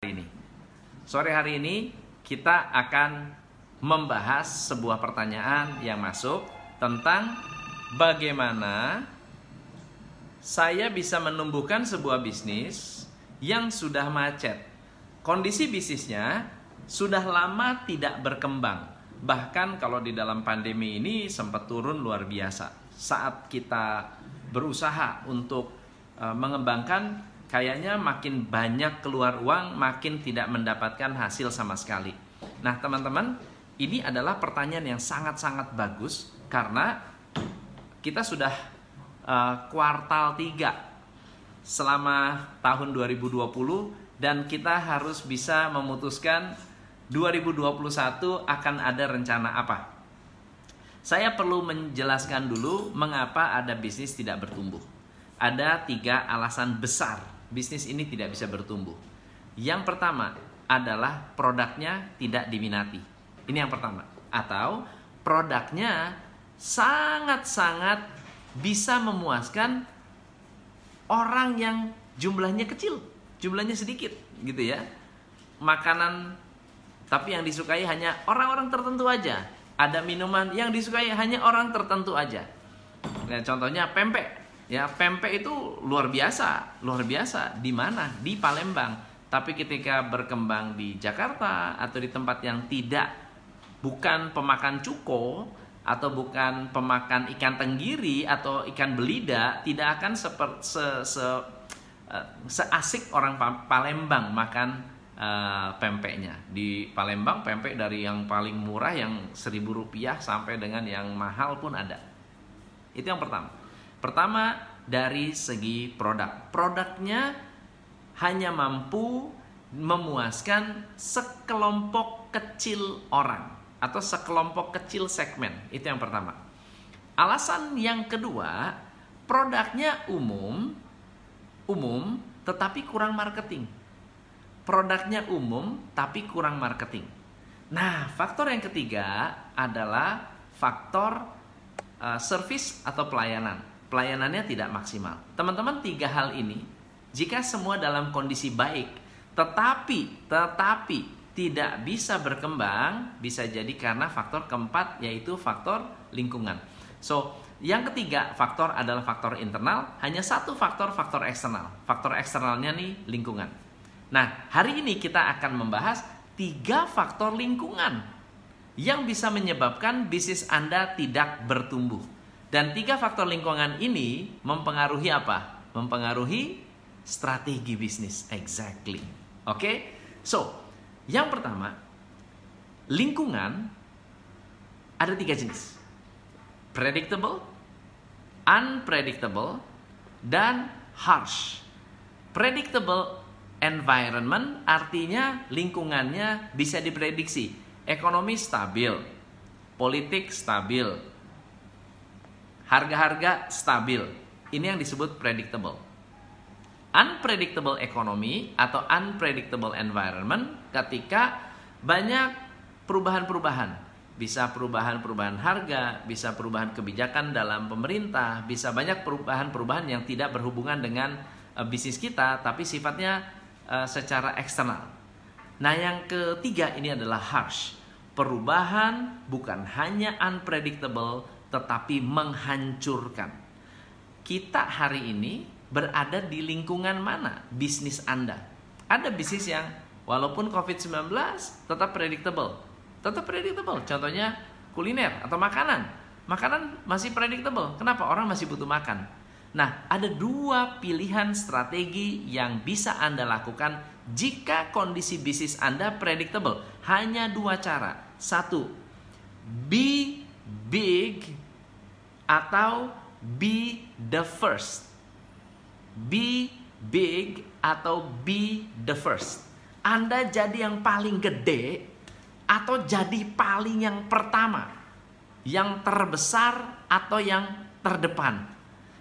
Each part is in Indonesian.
ini. Sore hari ini kita akan membahas sebuah pertanyaan yang masuk tentang bagaimana saya bisa menumbuhkan sebuah bisnis yang sudah macet. Kondisi bisnisnya sudah lama tidak berkembang. Bahkan kalau di dalam pandemi ini sempat turun luar biasa. Saat kita berusaha untuk uh, mengembangkan kayaknya makin banyak keluar uang, makin tidak mendapatkan hasil sama sekali. Nah, teman-teman, ini adalah pertanyaan yang sangat-sangat bagus karena kita sudah uh, kuartal 3 selama tahun 2020 dan kita harus bisa memutuskan 2021 akan ada rencana apa. Saya perlu menjelaskan dulu mengapa ada bisnis tidak bertumbuh. Ada tiga alasan besar bisnis ini tidak bisa bertumbuh. Yang pertama adalah produknya tidak diminati. Ini yang pertama. Atau produknya sangat-sangat bisa memuaskan orang yang jumlahnya kecil, jumlahnya sedikit gitu ya. Makanan tapi yang disukai hanya orang-orang tertentu aja. Ada minuman yang disukai hanya orang tertentu aja. Nah, contohnya pempek. Ya, pempek itu luar biasa, luar biasa. Di mana? Di Palembang. Tapi ketika berkembang di Jakarta atau di tempat yang tidak bukan pemakan cuko atau bukan pemakan ikan tenggiri atau ikan belida, tidak akan seperti se, se, uh, seasik orang Palembang makan uh, pempeknya di Palembang pempek dari yang paling murah yang seribu rupiah sampai dengan yang mahal pun ada itu yang pertama pertama dari segi produk produknya hanya mampu memuaskan sekelompok kecil orang atau sekelompok kecil segmen itu yang pertama alasan yang kedua produknya umum umum tetapi kurang marketing produknya umum tapi kurang marketing. Nah, faktor yang ketiga adalah faktor uh, service atau pelayanan. Pelayanannya tidak maksimal. Teman-teman, tiga hal ini jika semua dalam kondisi baik, tetapi tetapi tidak bisa berkembang, bisa jadi karena faktor keempat yaitu faktor lingkungan. So, yang ketiga faktor adalah faktor internal, hanya satu faktor faktor eksternal. Faktor eksternalnya nih lingkungan. Nah, hari ini kita akan membahas tiga faktor lingkungan yang bisa menyebabkan bisnis Anda tidak bertumbuh. Dan tiga faktor lingkungan ini mempengaruhi apa? Mempengaruhi strategi bisnis. Exactly. Oke? Okay? So, yang pertama, lingkungan ada tiga jenis. Predictable, unpredictable, dan harsh. Predictable environment artinya lingkungannya bisa diprediksi. Ekonomi stabil, politik stabil, harga-harga stabil. Ini yang disebut predictable. Unpredictable economy atau unpredictable environment ketika banyak perubahan-perubahan. Bisa perubahan-perubahan harga, bisa perubahan kebijakan dalam pemerintah, bisa banyak perubahan-perubahan yang tidak berhubungan dengan uh, bisnis kita, tapi sifatnya uh, secara eksternal. Nah, yang ketiga ini adalah harsh. Perubahan bukan hanya unpredictable tetapi menghancurkan. Kita hari ini berada di lingkungan mana bisnis Anda? Ada bisnis yang walaupun COVID-19 tetap predictable. Tetap predictable. Contohnya kuliner atau makanan. Makanan masih predictable. Kenapa? Orang masih butuh makan Nah, ada dua pilihan strategi yang bisa Anda lakukan jika kondisi bisnis Anda predictable. Hanya dua cara. Satu, be big atau be the first. Be big atau be the first. Anda jadi yang paling gede atau jadi paling yang pertama. Yang terbesar atau yang terdepan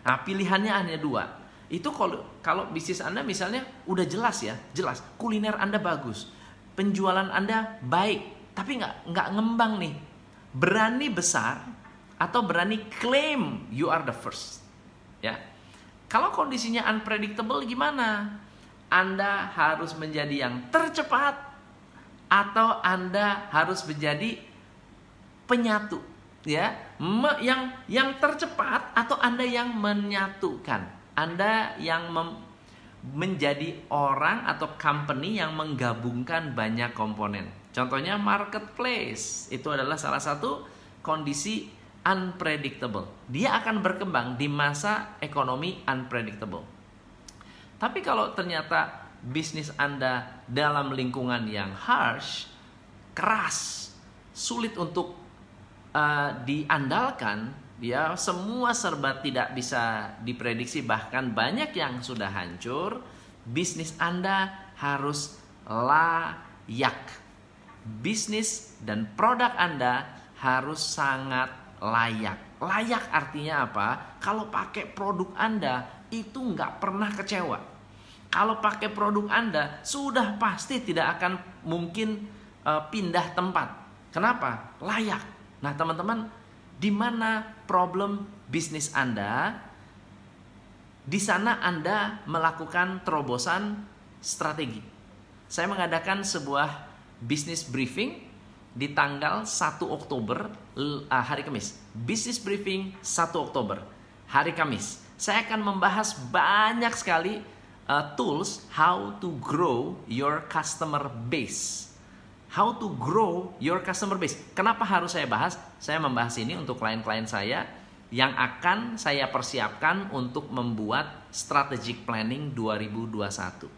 Nah, pilihannya hanya dua. Itu kalau kalau bisnis Anda misalnya udah jelas ya, jelas kuliner Anda bagus, penjualan Anda baik, tapi nggak nggak ngembang nih. Berani besar atau berani claim you are the first. Ya. Kalau kondisinya unpredictable gimana? Anda harus menjadi yang tercepat atau Anda harus menjadi penyatu ya yang yang tercepat atau Anda yang menyatukan Anda yang menjadi orang atau company yang menggabungkan banyak komponen contohnya marketplace itu adalah salah satu kondisi unpredictable. Dia akan berkembang di masa ekonomi unpredictable. Tapi kalau ternyata bisnis Anda dalam lingkungan yang harsh, keras, sulit untuk uh, diandalkan, ya semua serba tidak bisa diprediksi bahkan banyak yang sudah hancur, bisnis Anda harus layak. Bisnis dan produk Anda harus sangat layak. Layak artinya apa? Kalau pakai produk Anda itu nggak pernah kecewa. Kalau pakai produk Anda sudah pasti tidak akan mungkin uh, pindah tempat. Kenapa? Layak. Nah teman-teman, di mana problem bisnis Anda? Di sana Anda melakukan terobosan strategi. Saya mengadakan sebuah bisnis briefing di tanggal 1 Oktober uh, hari Kamis. Business briefing 1 Oktober hari Kamis. Saya akan membahas banyak sekali uh, tools how to grow your customer base. How to grow your customer base. Kenapa harus saya bahas? Saya membahas ini untuk klien-klien saya yang akan saya persiapkan untuk membuat strategic planning 2021.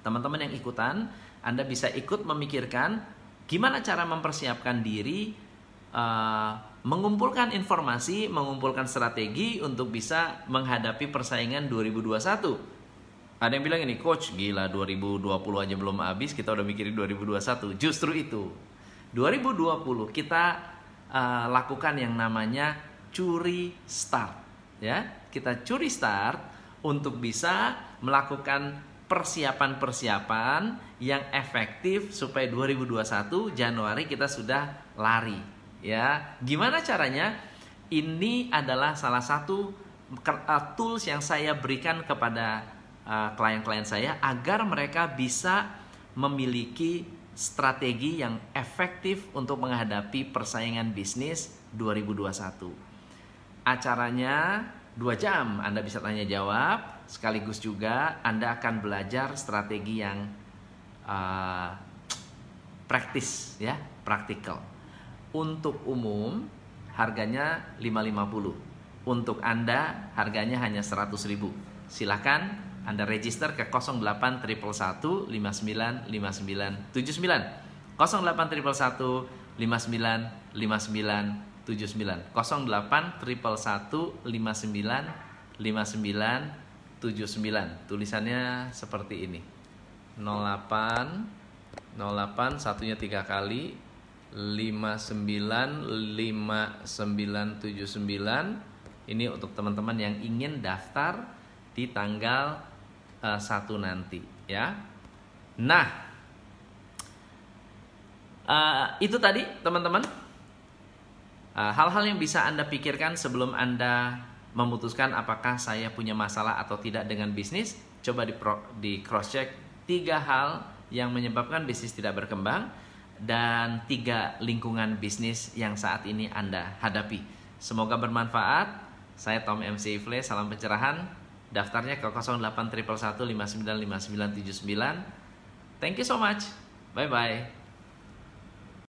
Teman-teman yang ikutan, Anda bisa ikut memikirkan gimana cara mempersiapkan diri uh, mengumpulkan informasi, mengumpulkan strategi untuk bisa menghadapi persaingan 2021. Ada yang bilang ini, coach, gila 2020 aja belum habis, kita udah mikirin 2021. Justru itu. 2020 kita uh, lakukan yang namanya curi start, ya. Kita curi start untuk bisa melakukan persiapan-persiapan yang efektif supaya 2021 Januari kita sudah lari ya. Gimana caranya? Ini adalah salah satu uh, tools yang saya berikan kepada uh, klien-klien saya agar mereka bisa memiliki strategi yang efektif untuk menghadapi persaingan bisnis 2021. Acaranya dua jam, Anda bisa tanya jawab sekaligus juga Anda akan belajar strategi yang uh, praktis ya, praktikal. Untuk umum harganya 550. Untuk Anda harganya hanya 100.000. Silakan Anda register ke 08 59 59 79 08 59 59 79 08 59 59 79 tulisannya seperti ini. 08 08 satunya tiga kali. 59 5979 ini untuk teman-teman yang ingin daftar di tanggal uh, eh, 1 nanti ya. Nah uh, itu tadi teman-teman hal-hal yang bisa anda pikirkan sebelum anda memutuskan apakah saya punya masalah atau tidak dengan bisnis, coba di, di cross check tiga hal yang menyebabkan bisnis tidak berkembang dan tiga lingkungan bisnis yang saat ini Anda hadapi. Semoga bermanfaat. Saya Tom MC Ifle, salam pencerahan. Daftarnya ke 08 Thank you so much. Bye bye.